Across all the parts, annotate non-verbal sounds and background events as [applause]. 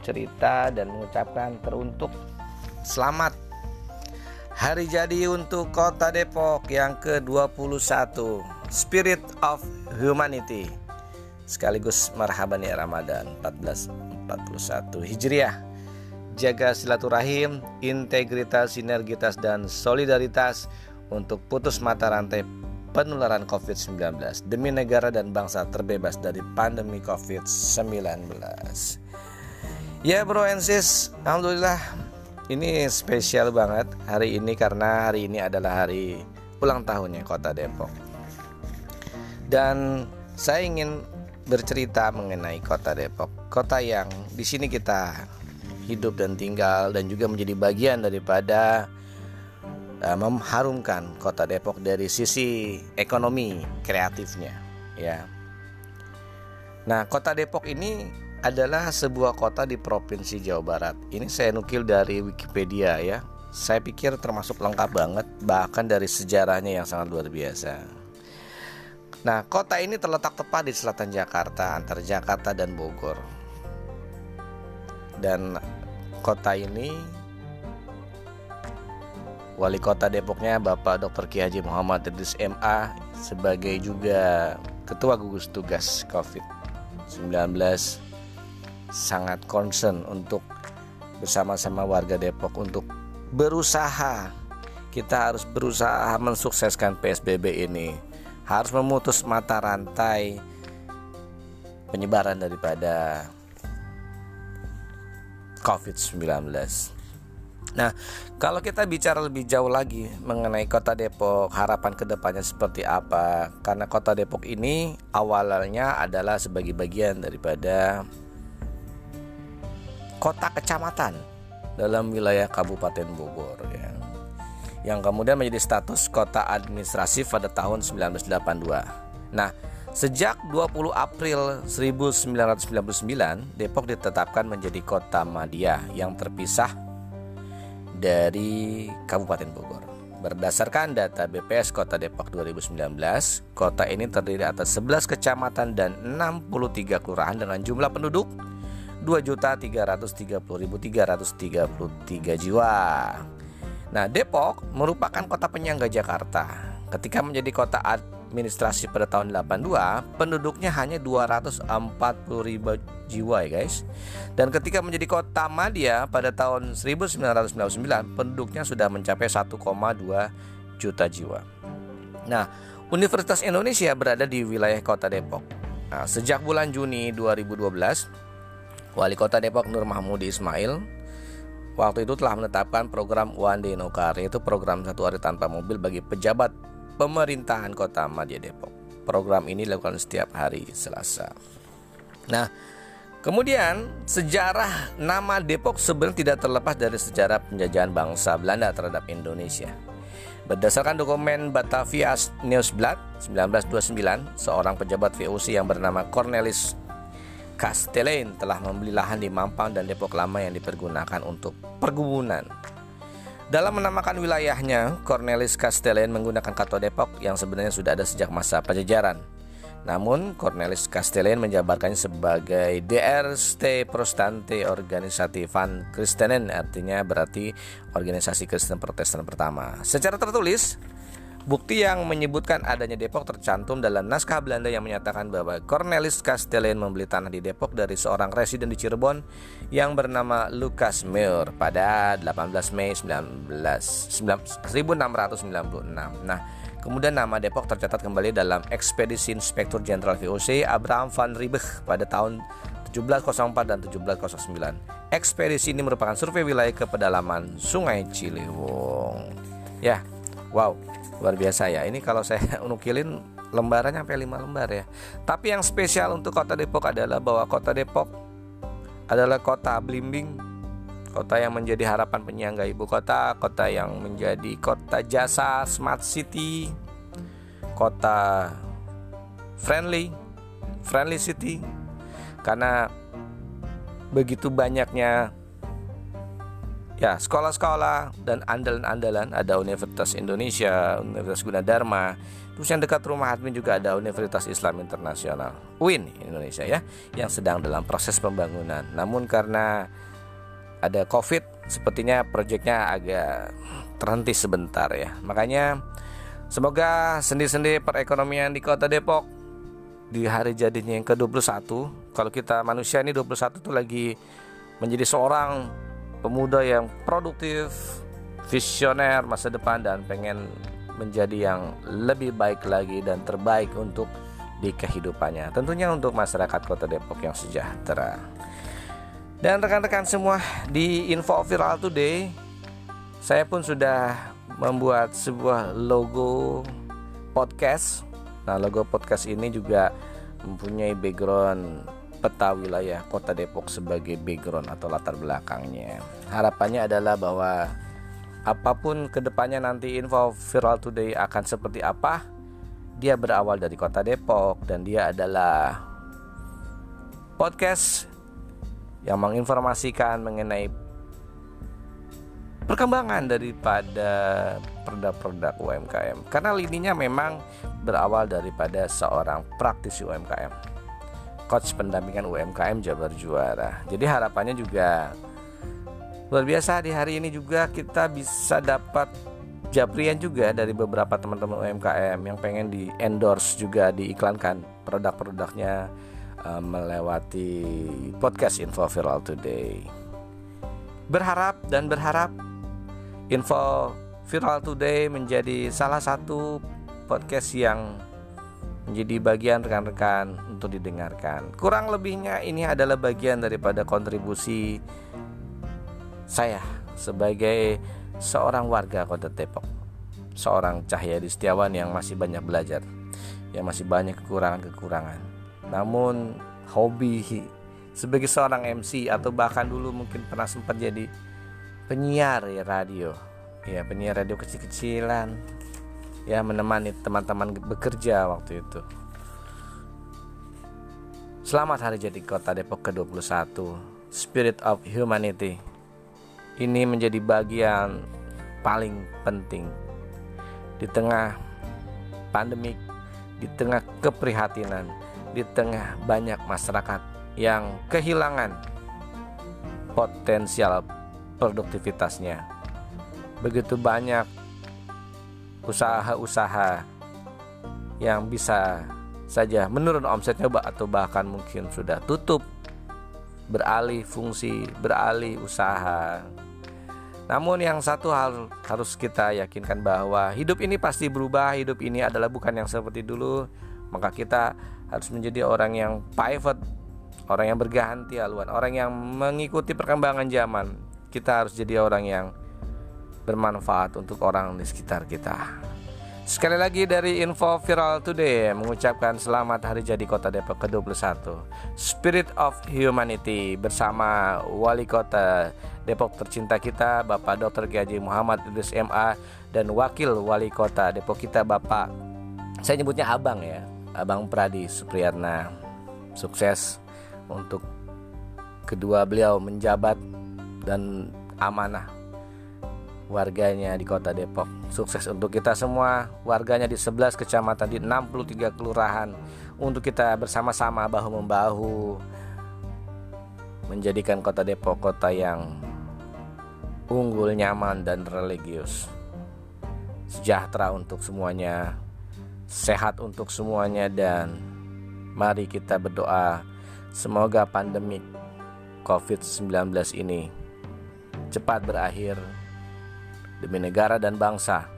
bercerita dan mengucapkan teruntuk selamat hari jadi untuk Kota Depok yang ke-21 Spirit of Humanity sekaligus marhaban ya Ramadan 1441 Hijriah jaga silaturahim, integritas, sinergitas dan solidaritas untuk putus mata rantai penularan COVID-19 demi negara dan bangsa terbebas dari pandemi COVID-19. Ya bro and sis, Alhamdulillah ini spesial banget hari ini karena hari ini adalah hari ulang tahunnya kota Depok. Dan saya ingin bercerita mengenai kota Depok, kota yang di sini kita hidup dan tinggal dan juga menjadi bagian daripada uh, mengharumkan kota Depok dari sisi ekonomi kreatifnya ya. Nah, kota Depok ini adalah sebuah kota di provinsi Jawa Barat. Ini saya nukil dari Wikipedia ya. Saya pikir termasuk lengkap banget bahkan dari sejarahnya yang sangat luar biasa. Nah, kota ini terletak tepat di selatan Jakarta, antara Jakarta dan Bogor. Dan kota ini Wali Kota Depoknya Bapak Dr. Ki Haji Muhammad Idris MA sebagai juga Ketua Gugus Tugas COVID-19 sangat concern untuk bersama-sama warga Depok untuk berusaha. Kita harus berusaha mensukseskan PSBB ini. Harus memutus mata rantai penyebaran daripada COVID-19 Nah, kalau kita bicara lebih jauh lagi mengenai Kota Depok, harapan ke depannya seperti apa? Karena Kota Depok ini awalnya adalah sebagai bagian daripada kota kecamatan dalam wilayah Kabupaten Bogor ya. Yang kemudian menjadi status kota administratif pada tahun 1982. Nah, sejak 20 April 1999, Depok ditetapkan menjadi kota madya yang terpisah dari Kabupaten Bogor. Berdasarkan data BPS Kota Depok 2019, kota ini terdiri atas 11 kecamatan dan 63 kelurahan dengan jumlah penduduk 2.330.333 jiwa. Nah, Depok merupakan kota penyangga Jakarta. Ketika menjadi kota administrasi pada tahun 82 penduduknya hanya 240 ribu jiwa ya guys dan ketika menjadi kota Madia pada tahun 1999 penduduknya sudah mencapai 1,2 juta jiwa nah Universitas Indonesia berada di wilayah kota Depok nah, sejak bulan Juni 2012 Wali Kota Depok Nur Mahmudi Ismail waktu itu telah menetapkan program One Day No Car yaitu program satu hari tanpa mobil bagi pejabat pemerintahan kota Madya Depok. Program ini dilakukan setiap hari Selasa. Nah, kemudian sejarah nama Depok sebenarnya tidak terlepas dari sejarah penjajahan bangsa Belanda terhadap Indonesia. Berdasarkan dokumen Batavia Newsblad 1929, seorang pejabat VOC yang bernama Cornelis Castellane telah membeli lahan di Mampang dan Depok Lama yang dipergunakan untuk perkebunan. Dalam menamakan wilayahnya, Cornelis Castellan menggunakan kata Depok yang sebenarnya sudah ada sejak masa Pajajaran. Namun, Cornelis Castellan menjabarkannya sebagai DR Ste Prostante Organisati van Christenen, artinya berarti organisasi Kristen Protestan pertama. Secara tertulis, Bukti yang menyebutkan adanya Depok tercantum dalam naskah Belanda yang menyatakan bahwa Cornelis Castellan membeli tanah di Depok dari seorang residen di Cirebon yang bernama Lucas Meur pada 18 Mei 19, 1696. Nah, kemudian nama Depok tercatat kembali dalam ekspedisi Inspektur Jenderal VOC Abraham van Riebeck pada tahun 1704 dan 1709. Ekspedisi ini merupakan survei wilayah ke pedalaman Sungai Ciliwung. Ya, wow luar biasa ya. Ini kalau saya [laughs] nukilin lembarannya sampai 5 lembar ya. Tapi yang spesial untuk kota Depok adalah bahwa kota Depok adalah kota blimbing kota yang menjadi harapan penyangga ibu kota kota yang menjadi kota jasa smart city kota friendly friendly city. Karena begitu banyaknya ya sekolah-sekolah dan andalan-andalan ada Universitas Indonesia, Universitas Gunadarma, terus yang dekat rumah admin juga ada Universitas Islam Internasional, UIN Indonesia ya, yang sedang dalam proses pembangunan. Namun karena ada COVID, sepertinya proyeknya agak terhenti sebentar ya. Makanya semoga sendi-sendi perekonomian di Kota Depok di hari jadinya yang ke-21, kalau kita manusia ini 21 itu lagi menjadi seorang pemuda yang produktif, visioner masa depan dan pengen menjadi yang lebih baik lagi dan terbaik untuk di kehidupannya. Tentunya untuk masyarakat Kota Depok yang sejahtera. Dan rekan-rekan semua di Info Viral Today, saya pun sudah membuat sebuah logo podcast. Nah, logo podcast ini juga mempunyai background peta wilayah kota Depok sebagai background atau latar belakangnya. Harapannya adalah bahwa apa pun ke depannya nanti info viral today akan seperti apa, dia berawal dari kota Depok dan dia adalah podcast yang menginformasikan mengenai perkembangan daripada produk-produk UMKM karena lininya memang berawal daripada seorang praktisi UMKM coach pendampingan UMKM Jabar Juara. Jadi harapannya juga luar biasa di hari ini juga kita bisa dapat japrian juga dari beberapa teman-teman UMKM yang pengen di endorse juga diiklankan produk-produknya uh, melewati podcast Info Viral Today. Berharap dan berharap Info Viral Today menjadi salah satu podcast yang menjadi bagian rekan-rekan untuk didengarkan. Kurang lebihnya ini adalah bagian daripada kontribusi saya sebagai seorang warga Kota Depok. Seorang Cahya Setiawan yang masih banyak belajar, yang masih banyak kekurangan-kekurangan. Namun hobi sebagai seorang MC atau bahkan dulu mungkin pernah sempat jadi penyiar ya radio. Ya, penyiar radio kecil-kecilan ya menemani teman-teman bekerja waktu itu. Selamat hari jadi kota Depok ke-21 Spirit of Humanity. Ini menjadi bagian paling penting. Di tengah pandemik Di tengah keprihatinan Di tengah banyak masyarakat yang kehilangan potensial produktivitasnya. Begitu banyak usaha-usaha yang bisa saja menurun omsetnya atau bahkan mungkin sudah tutup. Beralih fungsi beralih usaha. Namun yang satu hal harus kita yakinkan bahwa hidup ini pasti berubah. Hidup ini adalah bukan yang seperti dulu. Maka kita harus menjadi orang yang pivot orang yang berganti haluan orang yang mengikuti perkembangan zaman. Kita harus jadi orang yang bermanfaat untuk orang di sekitar kita. Sekali lagi dari Info Viral Today mengucapkan selamat hari jadi Kota Depok ke-21 Spirit of Humanity bersama Wali Kota Depok tercinta kita Bapak Dr. Gaji Muhammad Idris MA dan Wakil Wali Kota Depok kita Bapak saya nyebutnya Abang ya Abang Pradi Supriyatna sukses untuk kedua beliau menjabat dan amanah warganya di kota Depok. Sukses untuk kita semua, warganya di 11 kecamatan, di 63 kelurahan. Untuk kita bersama-sama bahu-membahu menjadikan kota Depok kota yang unggul, nyaman, dan religius. Sejahtera untuk semuanya, sehat untuk semuanya, dan mari kita berdoa semoga pandemi COVID-19 ini cepat berakhir demi negara dan bangsa,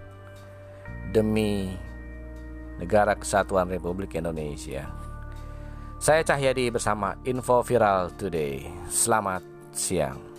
demi negara kesatuan Republik Indonesia. Saya Cahyadi bersama Info Viral Today. Selamat siang.